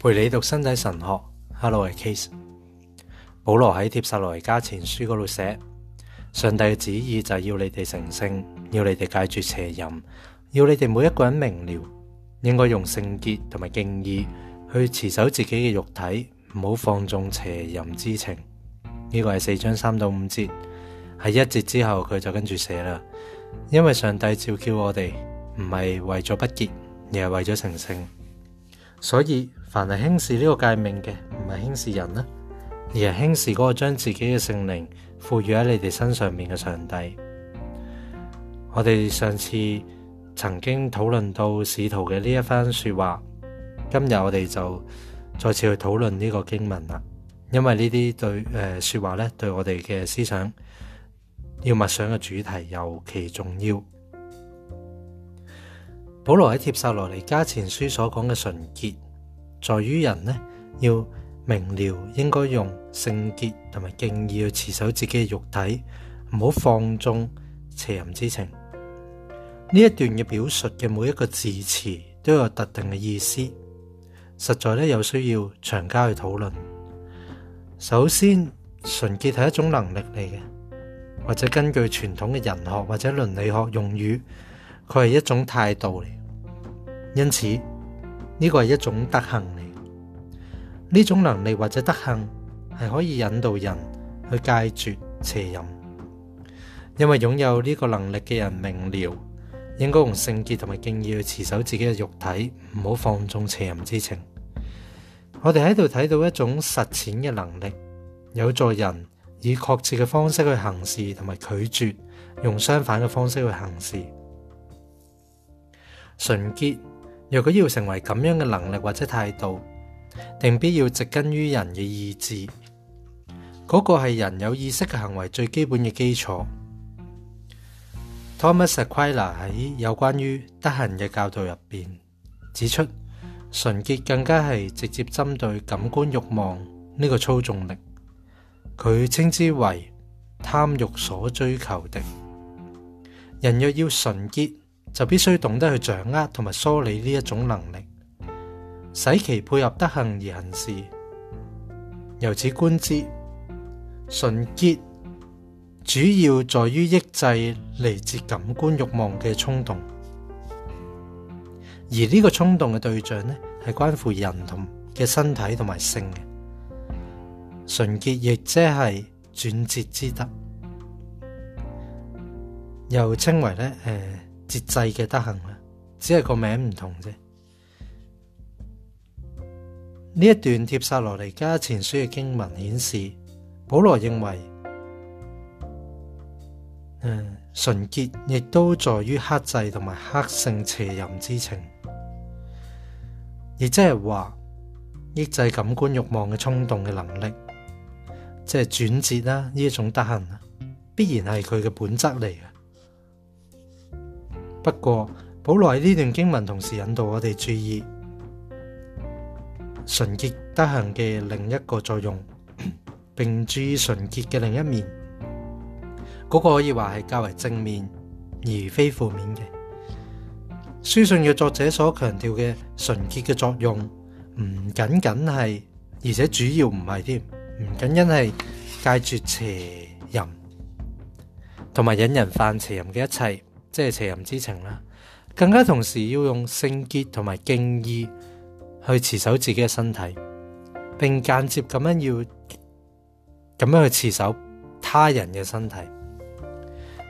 陪你读身仔神学，Hello，系 Case。保罗喺帖撒罗亚加前书嗰度写，上帝嘅旨意就系要你哋成圣，要你哋戒绝邪淫，要你哋每一个人明了，应该用圣洁同埋敬意去持守自己嘅肉体，唔好放纵邪淫之情。呢个系四章三到五节，系一节之后佢就跟住写啦。因为上帝召叫我哋，唔系为咗不洁，而系为咗成圣，所以。凡系轻视呢个界命嘅，唔系轻视人啦，而系轻视嗰个将自己嘅圣灵赋予喺你哋身上面嘅上帝。我哋上次曾经讨论到使徒嘅呢一番说话，今日我哋就再次去讨论呢个经文啦，因为呢啲对诶说话咧，对我哋嘅思想要默想嘅主题尤其重要。保罗喺帖撒罗尼加前书所讲嘅纯洁。在于人呢要明了，应该用圣洁同埋敬意去持守自己嘅肉体，唔好放纵邪淫之情。呢一段嘅表述嘅每一个字词都有特定嘅意思，实在咧有需要长加去讨论。首先，纯洁系一种能力嚟嘅，或者根据传统嘅人学或者伦理学用语，佢系一种态度嚟，因此。呢個係一種德行嚟，呢種能力或者德行係可以引導人去戒絕邪淫，因為擁有呢個能力嘅人明瞭應該用聖潔同埋敬意去持守自己嘅肉體，唔好放縱邪淫之情。我哋喺度睇到一種實踐嘅能力，有助人以確切嘅方式去行事同埋拒絕，用相反嘅方式去行事，純潔。若果要成为咁样嘅能力或者态度，定必要植根于人嘅意志，嗰个系人有意识嘅行为最基本嘅基础。Thomas a q u i l a 喺有关于得行嘅教导入边指出，纯洁更加系直接针对感官欲望呢个操纵力，佢称之为贪欲所追求的人若要纯洁。就必須懂得去掌握同埋梳理呢一種能力，使其配合得行而行事。由此觀之，純潔主要在於抑制嚟自感官慾望嘅衝動，而呢個衝動嘅對象呢，係關乎人同嘅身體同埋性嘅純潔，亦即係轉折之德，又稱為咧誒。节制嘅德行啦，只系个名唔同啫。呢一段帖撒罗尼加前书嘅经文显示，保罗认为，诶纯洁亦都在于克制同埋克性邪淫之情，亦即系话抑制感官欲望嘅冲动嘅能力，即系转折啦呢一种德行必然系佢嘅本质嚟嘅。不过，保罗喺呢段经文同时引导我哋注意纯洁得行嘅另一个作用，并注意纯洁嘅另一面，嗰个可以话系较为正面，而非负面嘅。书信嘅作者所强调嘅纯洁嘅作用，唔仅仅系，而且主要唔系添，唔仅仅系戒绝邪淫，同埋引人犯邪淫嘅一切。即系邪淫之情啦，更加同时要用圣洁同埋敬意去持守自己嘅身体，并间接咁样要咁样去持守他人嘅身体。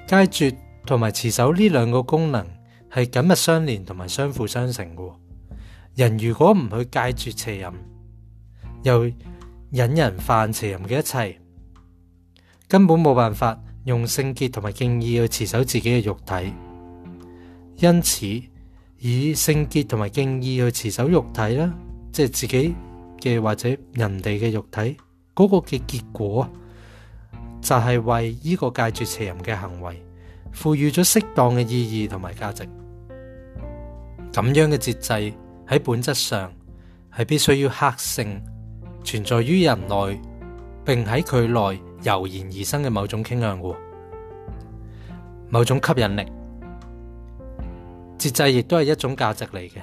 戒绝同埋持守呢两个功能系紧密相连同埋相辅相成嘅。人如果唔去戒绝邪淫，又引人犯邪淫嘅一切，根本冇办法。用圣洁同埋敬意去持守自己嘅肉体，因此以圣洁同埋敬意去持守肉体啦，即系自己嘅或者人哋嘅肉体，嗰个嘅结果就系为呢个介绝邪淫嘅行为赋予咗适当嘅意义同埋价值。咁样嘅节制喺本质上系必须要刻性存在于人内，并喺佢内。油然而生嘅某种倾向，某种吸引力。节制亦都系一种价值嚟嘅，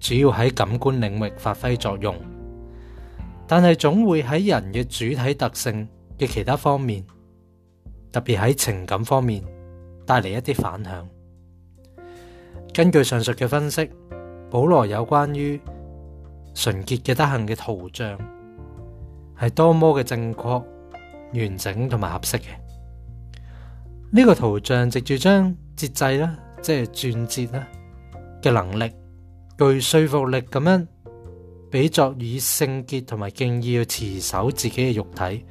主要喺感官领域发挥作用，但系总会喺人嘅主体特性嘅其他方面，特别喺情感方面带嚟一啲反响。根据上述嘅分析，保罗有关于纯洁嘅德行嘅图像系多么嘅正确。完整同埋合适嘅呢个图像，直住将节制啦，即系转折啦嘅能力具说服力咁样，比作以圣洁同埋敬意去持守自己嘅肉体，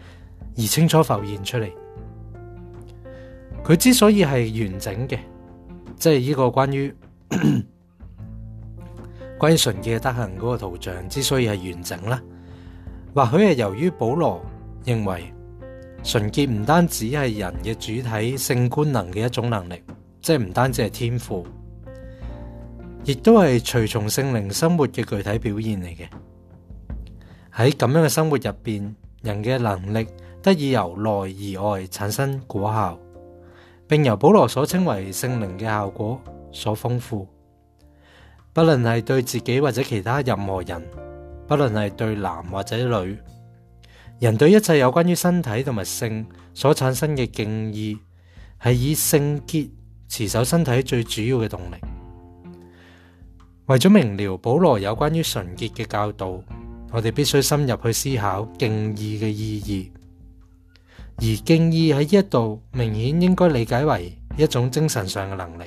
而清楚浮现出嚟。佢之所以系完整嘅，即系呢个关于 关于纯嘅德行嗰个图像之所以系完整啦，或许系由于保罗认为。纯洁唔单止系人嘅主体性官能嘅一种能力，即系唔单止系天赋，亦都系随从圣灵生活嘅具体表现嚟嘅。喺咁样嘅生活入边，人嘅能力得以由内而外产生果效，并由保罗所称为圣灵嘅效果所丰富。不论系对自己或者其他任何人，不论系对男或者女。人对一切有关于身体同埋性所产生嘅敬意，系以圣洁持守身体最主要嘅动力。为咗明了保罗有关于纯洁嘅教导，我哋必须深入去思考敬意嘅意义。而敬意喺呢一度，明显应该理解为一种精神上嘅能力。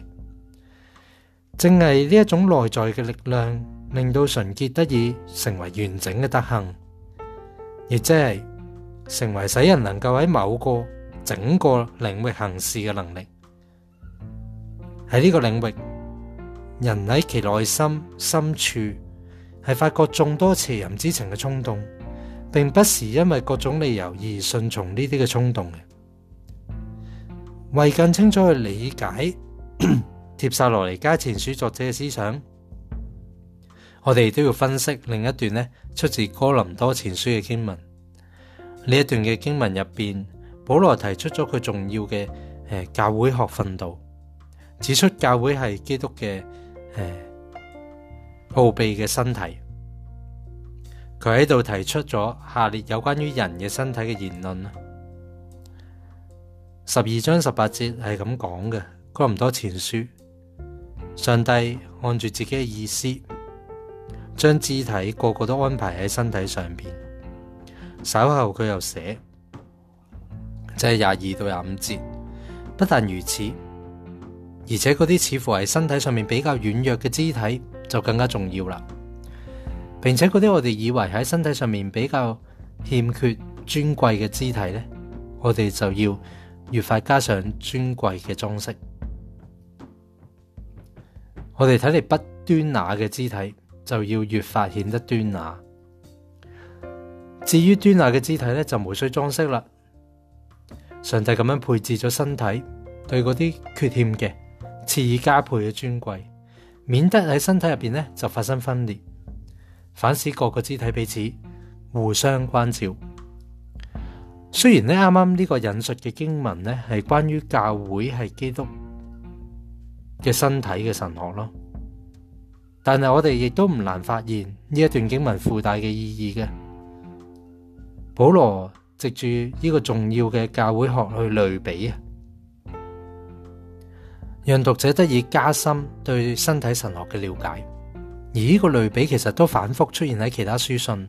正系呢一种内在嘅力量，令到纯洁得以成为完整嘅德行。亦即系成为使人能够喺某个整个领域行事嘅能力，喺呢个领域，人喺其内心深处系发觉众多邪淫之情嘅冲动，并不是因为各种理由而顺从呢啲嘅冲动嘅。为更清楚去理解 帖撒罗尼加前书作者嘅思想。我哋都要分析另一段呢出自哥林多前书嘅经文。呢一段嘅经文入边，保罗提出咗佢重要嘅诶教会学训导，指出教会系基督嘅诶奥秘嘅身体。佢喺度提出咗下列有关于人嘅身体嘅言论啦。十二章十八节系咁讲嘅，《哥林多前书》：上帝按住自己嘅意思。將肢體個個都安排喺身體上边。稍後佢又寫，即系廿二到廿五節。不但如此，而且嗰啲似乎係身體上面比較軟弱嘅肢體就更加重要啦。並且嗰啲我哋以為喺身體上面比較欠缺尊貴嘅肢體呢，我哋就要越快加上尊貴嘅裝飾。我哋睇嚟不端雅嘅肢體。就要越发显得端雅。至于端雅嘅肢体咧，就无需装饰啦。上帝咁样配置咗身体，对嗰啲缺陷嘅赐以加倍嘅尊贵，免得喺身体入边咧就发生分裂。反思各个肢体彼此互相关照。虽然咧啱啱呢个引述嘅经文咧系关于教会系基督嘅身体嘅神学咯。但系我哋亦都唔难发现呢一段经文附带嘅意义嘅。保罗藉住呢个重要嘅教会学去类比啊，让读者得以加深对身体神学嘅了解。而呢个类比其实都反复出现喺其他书信，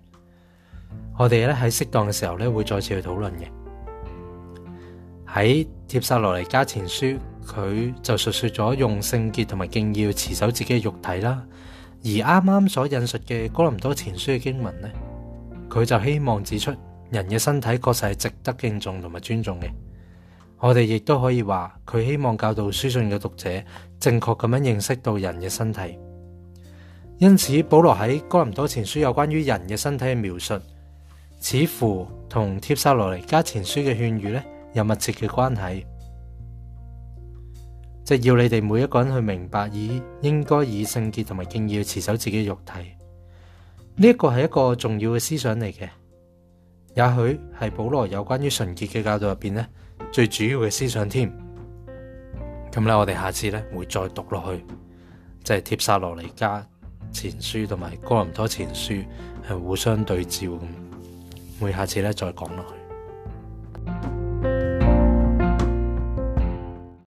我哋咧喺适当嘅时候咧会再次去讨论嘅。喺接下罗尼加前书。佢就述说咗用圣洁同埋敬要持守自己嘅肉体啦，而啱啱所引述嘅哥林多前书嘅经文呢，佢就希望指出人嘅身体确实系值得敬重同埋尊重嘅。我哋亦都可以话佢希望教导书信嘅读者正确咁样认识到人嘅身体。因此，保罗喺哥林多前书有关于人嘅身体嘅描述，似乎同帖撒罗尼加前书嘅劝喻呢有密切嘅关系。即系要你哋每一个人去明白以应该以圣洁同埋敬意去持守自己嘅肉体，呢一个系一个重要嘅思想嚟嘅，也许系保罗有关于纯洁嘅教导入边咧最主要嘅思想添。咁咧我哋下次咧会再读落去，即系帖撒罗尼加前书同埋哥林多前书系互相对照咁，会下次咧再讲落去。